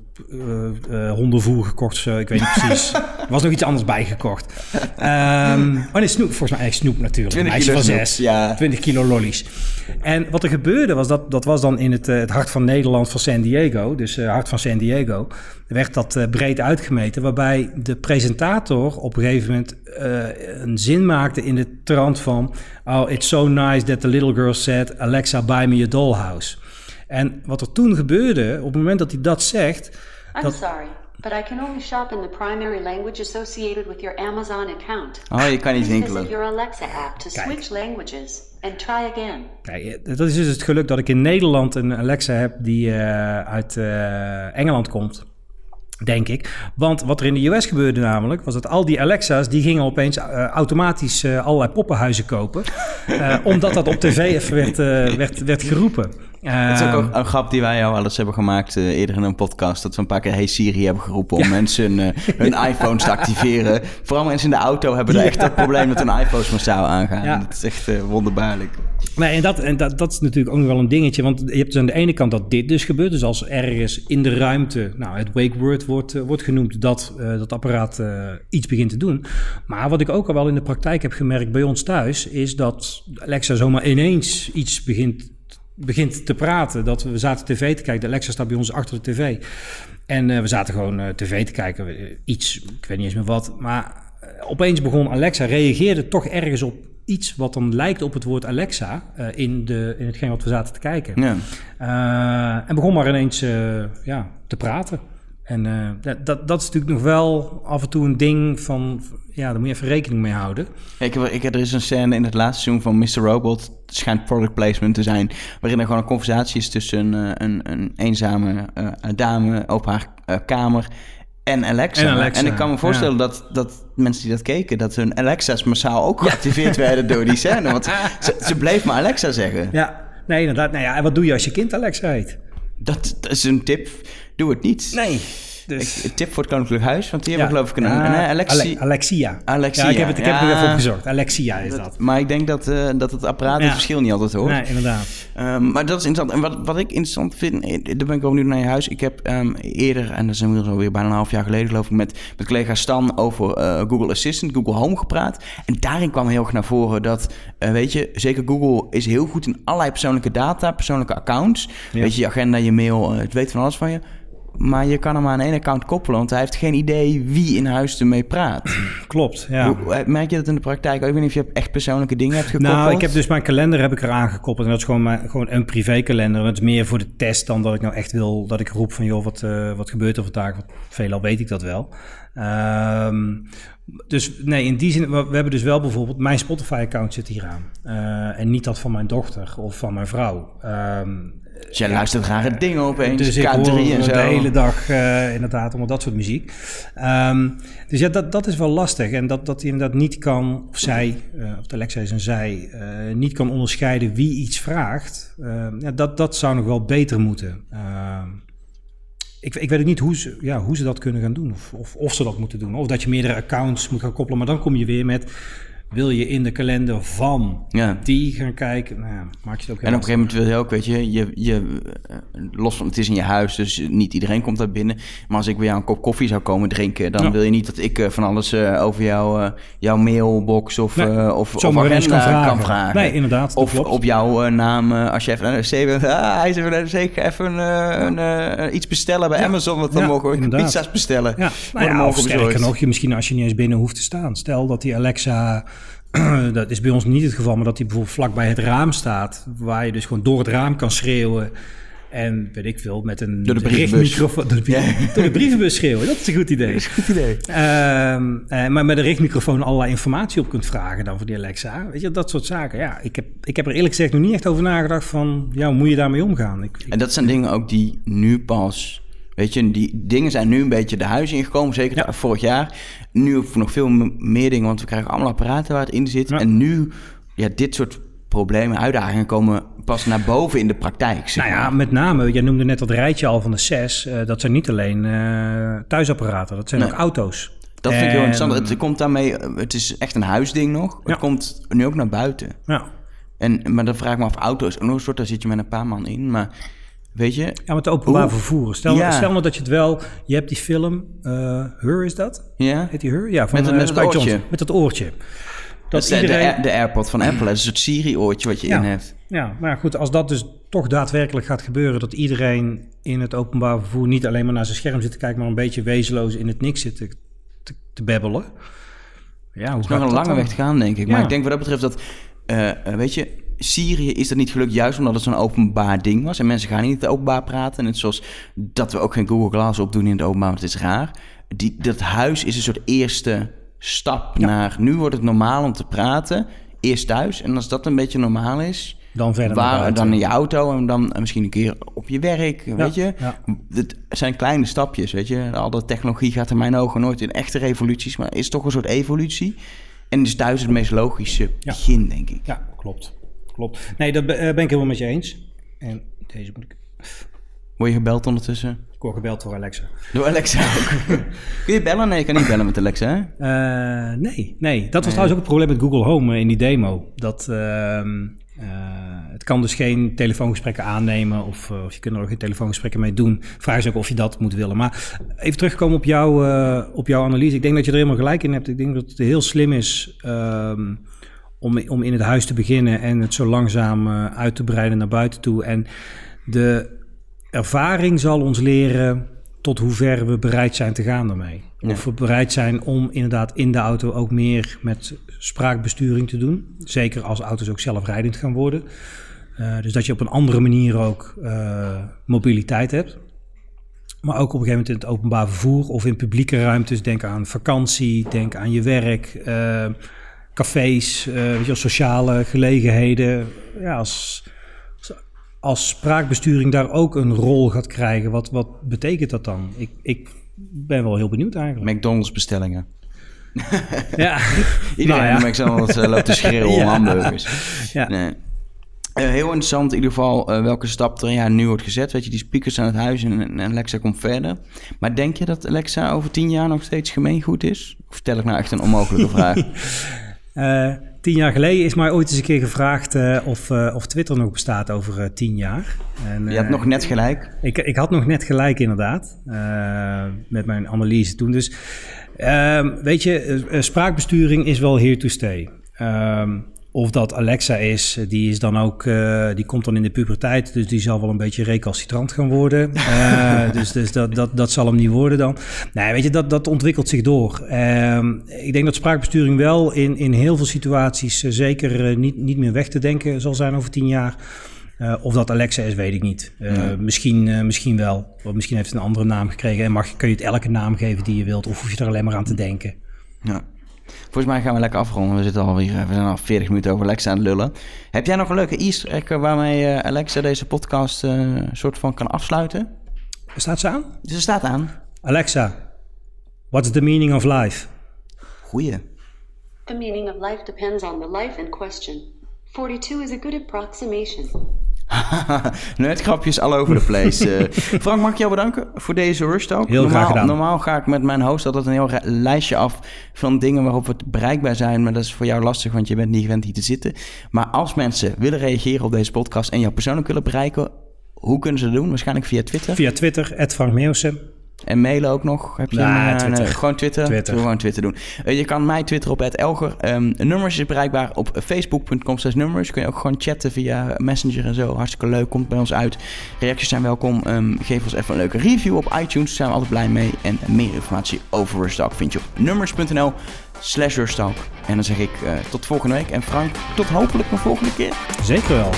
hondenvoer gekocht. Ik weet niet precies. er was nog iets anders bijgekocht. Ehm oh nee, snoep. Volgens mij echt snoep natuurlijk. 20 Meisje kilo van snoep, zes. ja. 20 kilo lollies. En wat er gebeurde was, dat, dat was dan in het, eh, het hart van Nederland van San Diego. Dus eh hart van San Diego. werd dat eh, breed uitgemeten. Waarbij de presentator op een gegeven moment eh, een zin maakte in de trant van... Oh, it's so nice that the little girl said... Alexa, buy me a dollhouse. En wat er toen gebeurde, op het moment dat hij dat zegt... I'm Dat- sorry. But I can only shop in the primary language associated with your Amazon account. Oh, je kan niet winkelen. visit your Alexa app to switch languages and try again. Kijk, eh, dat is dus het geluk dat ik in Nederland een Alexa heb die eh, uit eh, Engeland komt. Denk ik. Want wat er in de US gebeurde namelijk, was dat al die Alexa's, die gingen opeens automatisch eh, allerlei poppenhuizen kopen. Eh, omdat dat op tv even werd, werd, werd geroepen. Het is ook Ehm, een, een grap die wij al wel eens hebben gemaakt eh, eerder in een podcast. Dat we een paar keer Hey Siri hebben geroepen om mensen hun, eh, hun iPhones te activeren. Vooral mensen in de auto hebben er echt dat probleem dat hun iPhones massaal aangaan. Dat is echt eh, wonderbaarlijk. Nee, en, dat, en dat, dat is natuurlijk ook nog wel een dingetje. Want je hebt dus aan de ene kant dat dit dus gebeurt. Dus als ergens in de ruimte, nou, het wake word wordt, wordt genoemd, dat dat apparaat iets begint te doen. Maar wat ik ook al wel in de praktijk heb gemerkt bij ons thuis, is dat Alexa zomaar ineens iets begint, begint te praten. Dat we, we zaten tv te kijken. De Alexa staat bij ons achter de tv. En eh, we zaten gewoon eh, tv te kijken. eh, iets, ik weet niet eens meer wat. Maar opeens begon Alexa, reageerde toch ergens op iets wat dan lijkt op het woord Alexa in, de, in hetgeen wat we zaten te kijken. Ja. En begon maar ineens ja, te praten. En eh, dat- dat, dat is natuurlijk nog wel af en toe een ding van, ja, daar moet je even rekening mee houden. Ik heb, ik er is een scène in het laatste seizoen van Mr. Robot. Het schijnt product placement te zijn. Waarin er gewoon een conversatie is tussen een, eh, een, een eenzame eh, dame op haar kamer en Alexa. En Alexa, ik kan me voorstellen dat, dat mensen die dat keken, dat hun Alexa's massaal ook geactiveerd werden door die scène. Want ze, ze bleef maar Alexa zeggen. Ja, nee, inderdaad. Nou ja, en wat doe je als je kind Alexa heet? Dat, dat is een tip. Doe het niet. Nee. Dus, tip voor het Koninklijk Huis, want die hebben geloof ik een, een, Alexi- Ale- Alexia. Alexia, Ja, ik heb het, ik heb er even opgezocht. Alexia is dat. Maar ik denk dat, eh, dat het apparaat het verschil niet altijd hoort. Nee, inderdaad. Ehm, maar dat is interessant. En wat, wat ik interessant vind, eh, daar ben ik wel benieuwd naar je huis. Ik heb ehm, eerder, en dat is inmiddels alweer bijna een half jaar geleden geloof ik, met, met collega Stan over Google Assistant, Google Home gepraat. En daarin kwam heel erg naar voren dat, weet je, zeker Google is heel goed in allerlei persoonlijke data, persoonlijke accounts. Ja. Weet je, je agenda, je mail, het weet van alles van je. Maar je kan hem aan één account koppelen, want hij heeft geen idee wie in huis ermee praat. Klopt, ja. Hoe- eh, merk je dat in de praktijk? ook? Ik weet niet of je echt persoonlijke dingen hebt gekoppeld. Nou, ik heb dus mijn kalender heb ik eraan gekoppeld. En dat is gewoon, mijn, gewoon een privékalender. Dat is meer voor de test dan dat ik nou echt wil... dat ik roep van, joh, wat, eh, wat gebeurt er vandaag? Want veelal weet ik dat wel. Ehm, dus nee, in die zin... We, we hebben dus wel bijvoorbeeld... Mijn Spotify-account zit hier aan. Eh, en niet dat van mijn dochter of van mijn vrouw. Ehm, Dus jij luistert rare dingen opeens, dus ik K3 hoor en zo. de hele dag eh, inderdaad allemaal dat soort muziek. Ehm, dus ja, dat, dat is wel lastig. En dat, dat inderdaad niet kan, of zij, eh, of de Alexa is een zij, eh, niet kan onderscheiden wie iets vraagt. Ehm, ja, dat, dat zou nog wel beter moeten. Ehm, ik, ik weet ook niet hoe ze, ja, hoe ze dat kunnen gaan doen. Of, of, of ze dat moeten doen. Of dat je meerdere accounts moet gaan koppelen. Maar dan kom je weer met... Wil je in de kalender van Ja. die gaan kijken? Nou, maak je het ook En op een gegeven moment wil je ook, weet je, je, je eh, los van het is in je huis, dus niet iedereen komt daar binnen. Maar als ik bij jou een kop koffie zou komen drinken, dan Ja. wil je niet dat ik eh, van alles eh, over jou, jouw mailbox of, Nee, of, of zomaar ineens agenda kan vragen. Nee, inderdaad, Of klopt. op jouw naam, als je even naar de bent, ah, hij is even naar de ga even een, iets bestellen bij Amazon, want dan mogen we inderdaad. pizza's bestellen. Ja, nou of sterker nog, je misschien als je niet eens binnen hoeft te staan. Stel dat die Alexa, dat is bij ons niet het geval, maar dat die bijvoorbeeld vlak bij het raam staat, waar je dus gewoon door het raam kan schreeuwen. En weet ik veel, met een Door de brievenbus. richtmicrofoon. Door de, brieven- door de brievenbus schreeuwen, dat is een goed idee. Goed idee. Ehm, eh, maar met een richtmicrofoon allerlei informatie op kunt vragen dan voor die Alexa. Weet je, dat soort zaken. Ja, ik heb, ik heb er eerlijk gezegd nog niet echt over nagedacht van, ja, hoe moet je daarmee omgaan? Ik, ik- En dat zijn dingen ook die nu pas. Weet je, die dingen zijn nu een beetje de huis ingekomen, zeker Ja. vorig jaar. Nu nog veel meer dingen, want we krijgen allemaal apparaten waar het in zit. Ja. En nu, ja, dit soort problemen, uitdagingen komen pas naar boven in de praktijk. Zeg Nou ja, met name, jij noemde net dat rijtje al van de zes. eh, dat zijn niet alleen eh, thuisapparaten, dat zijn Nee. ook auto's. dat vind ik heel interessant. Het komt daarmee, eh, het is echt een huisding nog. Ja. Het komt nu ook naar buiten. Ja. En, maar dan vraag ik me af, auto's, ook nog een soort, daar zit je met een paar man in. Maar weet je, ja, met openbaar Hoe- vervoer. Stel, Ja. stel nou dat je het wel... Je hebt die film, Her is dat? ja, Heet die Her? Ja, van Met het- eh, met het oortje. Met dat oortje. dat Dat is de, iedereen... de, de AirPod van Apple. Dat is soort Siri-oortje wat je Ja. in hebt. Ja, maar goed, als dat dus toch daadwerkelijk gaat gebeuren... dat iedereen in het openbaar vervoer niet alleen maar naar zijn scherm zit te kijken... maar een beetje wezenloos in het niks zit te, te, te babbelen. Ja, hoe is nog een lange dan? weg te gaan, denk ik. Maar ik denk wat dat betreft dat, eh, weet je, Syrië is dat niet gelukt juist omdat het zo'n openbaar ding was. En mensen gaan niet openbaar praten. Net zoals dat we ook geen Google Glass opdoen in het openbaar, want het is raar. Die, dat huis is een soort eerste stap naar... Nu wordt het normaal om te praten. Eerst thuis. En als dat een beetje normaal is... Dan verder Waar, dan in je auto en dan misschien een keer op je werk, weet je. ja. Het zijn kleine stapjes, weet je. Al de technologie gaat in mijn ogen nooit in echte revoluties, maar is toch een soort evolutie. En is thuis het meest logische begin, denk ik. Ja, klopt. Klopt. Nee, dat be- eh, ben ik helemaal met je eens. En deze moet ik... Word je gebeld ondertussen? Ik word gebeld door Alexa. Door Alexa ook. Kun je bellen? Nee, je kan niet bellen met Alexa, hè? Eh, nee, nee. Dat was trouwens ook het probleem met Google Home eh, in die demo. Dat ehm, eh, het kan dus geen telefoongesprekken aannemen of, of je kunt er ook geen telefoongesprekken mee doen. Vraag is ook of je dat moet willen. Maar even terugkomen op, jou, op jouw analyse. Ik denk dat je er helemaal gelijk in hebt. Ik denk dat het heel slim is ehm, om, om in het huis te beginnen en het zo langzaam eh, uit te breiden naar buiten toe. En de ervaring zal ons leren tot hoe ver we bereid zijn te gaan daarmee. Of we bereid zijn om inderdaad in de auto ook meer met spraakbesturing te doen. Zeker als auto's ook zelfrijdend gaan worden. Eh, dus dat je op een andere manier ook eh, mobiliteit hebt. Maar ook op een gegeven moment in het openbaar vervoer of in publieke ruimtes. Denk aan vakantie, denk aan je werk, eh, cafés, eh, weet je, wel, sociale gelegenheden. Ja, als, als spraakbesturing daar ook een rol gaat krijgen, wat, wat betekent dat dan? Ik, ik ben wel heel benieuwd eigenlijk. McDonald's bestellingen. Ja, Iedereen Nou ja. McDonald's eh, loopt te schreeuwen om Ja. hamburgers. Ja. Nee. Eh, heel interessant in ieder geval welke stap er ja, nu wordt gezet. Weet je, die speakers aan het huis en, en Alexa komt verder. Maar denk je dat Alexa over tien jaar nog steeds gemeengoed is? Of stel ik nou echt een onmogelijke vraag? Eh, tien jaar geleden is mij ooit eens een keer gevraagd eh, of, eh, of Twitter nog bestaat over tien jaar. En, Je had nog net gelijk. Ik, ik had nog net gelijk inderdaad, met mijn analyse toen. Dus ehm, weet je, spraakbesturing is wel here to stay. Ehm, of dat Alexa is, eh, die is dan ook, eh, die komt dan in de puberteit, dus die zal wel een beetje recalcitrant gaan worden. Eh, dus dus dat, dat, dat zal hem niet worden dan. Nee, weet je, dat, dat ontwikkelt zich door. Ehm, ik denk dat spraakbesturing wel in, in heel veel situaties zeker niet, niet meer weg te denken zal zijn over tien jaar. Of dat Alexa is, weet ik niet. Misschien, misschien wel. Of misschien heeft het een andere naam gekregen. En mag, kun je het elke naam geven die je wilt. Of hoef je er alleen maar aan te denken. Ja. Volgens mij gaan we lekker afronden. We zitten alweer, eh, we zijn al 40 minuten over Alexa aan het lullen. Heb jij nog een leuke easter egg waarmee eh, Alexa deze podcast eh, soort van kan afsluiten? Staat ze aan? Er staat aan. Alexa, what's the meaning of life? Goeie. The meaning of life depends on the life in question. 42 is a good approximation. Nerdgrapjes all over the place. Eh, Frank, mag ik jou bedanken voor deze Rush Talk? Heel graag normaal, gedaan. Normaal ga ik met mijn host altijd een heel lijstje af van dingen waarop we bereikbaar zijn. Maar dat is voor jou lastig, want je bent niet gewend hier te zitten. Maar als mensen willen reageren op deze podcast en jou persoonlijk willen bereiken, hoe kunnen ze dat doen? Waarschijnlijk via Twitter. Via Twitter, Frank Meeuwsen. En mailen ook nog? Heb je Nee, een, eh, Twitter. nee, gewoon Twitter? Twitter. Gewoon Twitter doen. Eh, je kan mij twitteren op Elger. Ehm nummers is bereikbaar op facebook.com slash nummers. Kun je ook gewoon chatten via Messenger en zo. Hartstikke leuk. Komt bij ons uit. Reacties zijn welkom. Ehm, geef ons even een leuke review op iTunes. Daar zijn we altijd blij mee. En meer informatie over Rustalk vind je op nummers.nl slash Rustalk. En dan zeg ik eh, tot volgende week. En Frank, tot hopelijk een volgende keer. Zeker wel.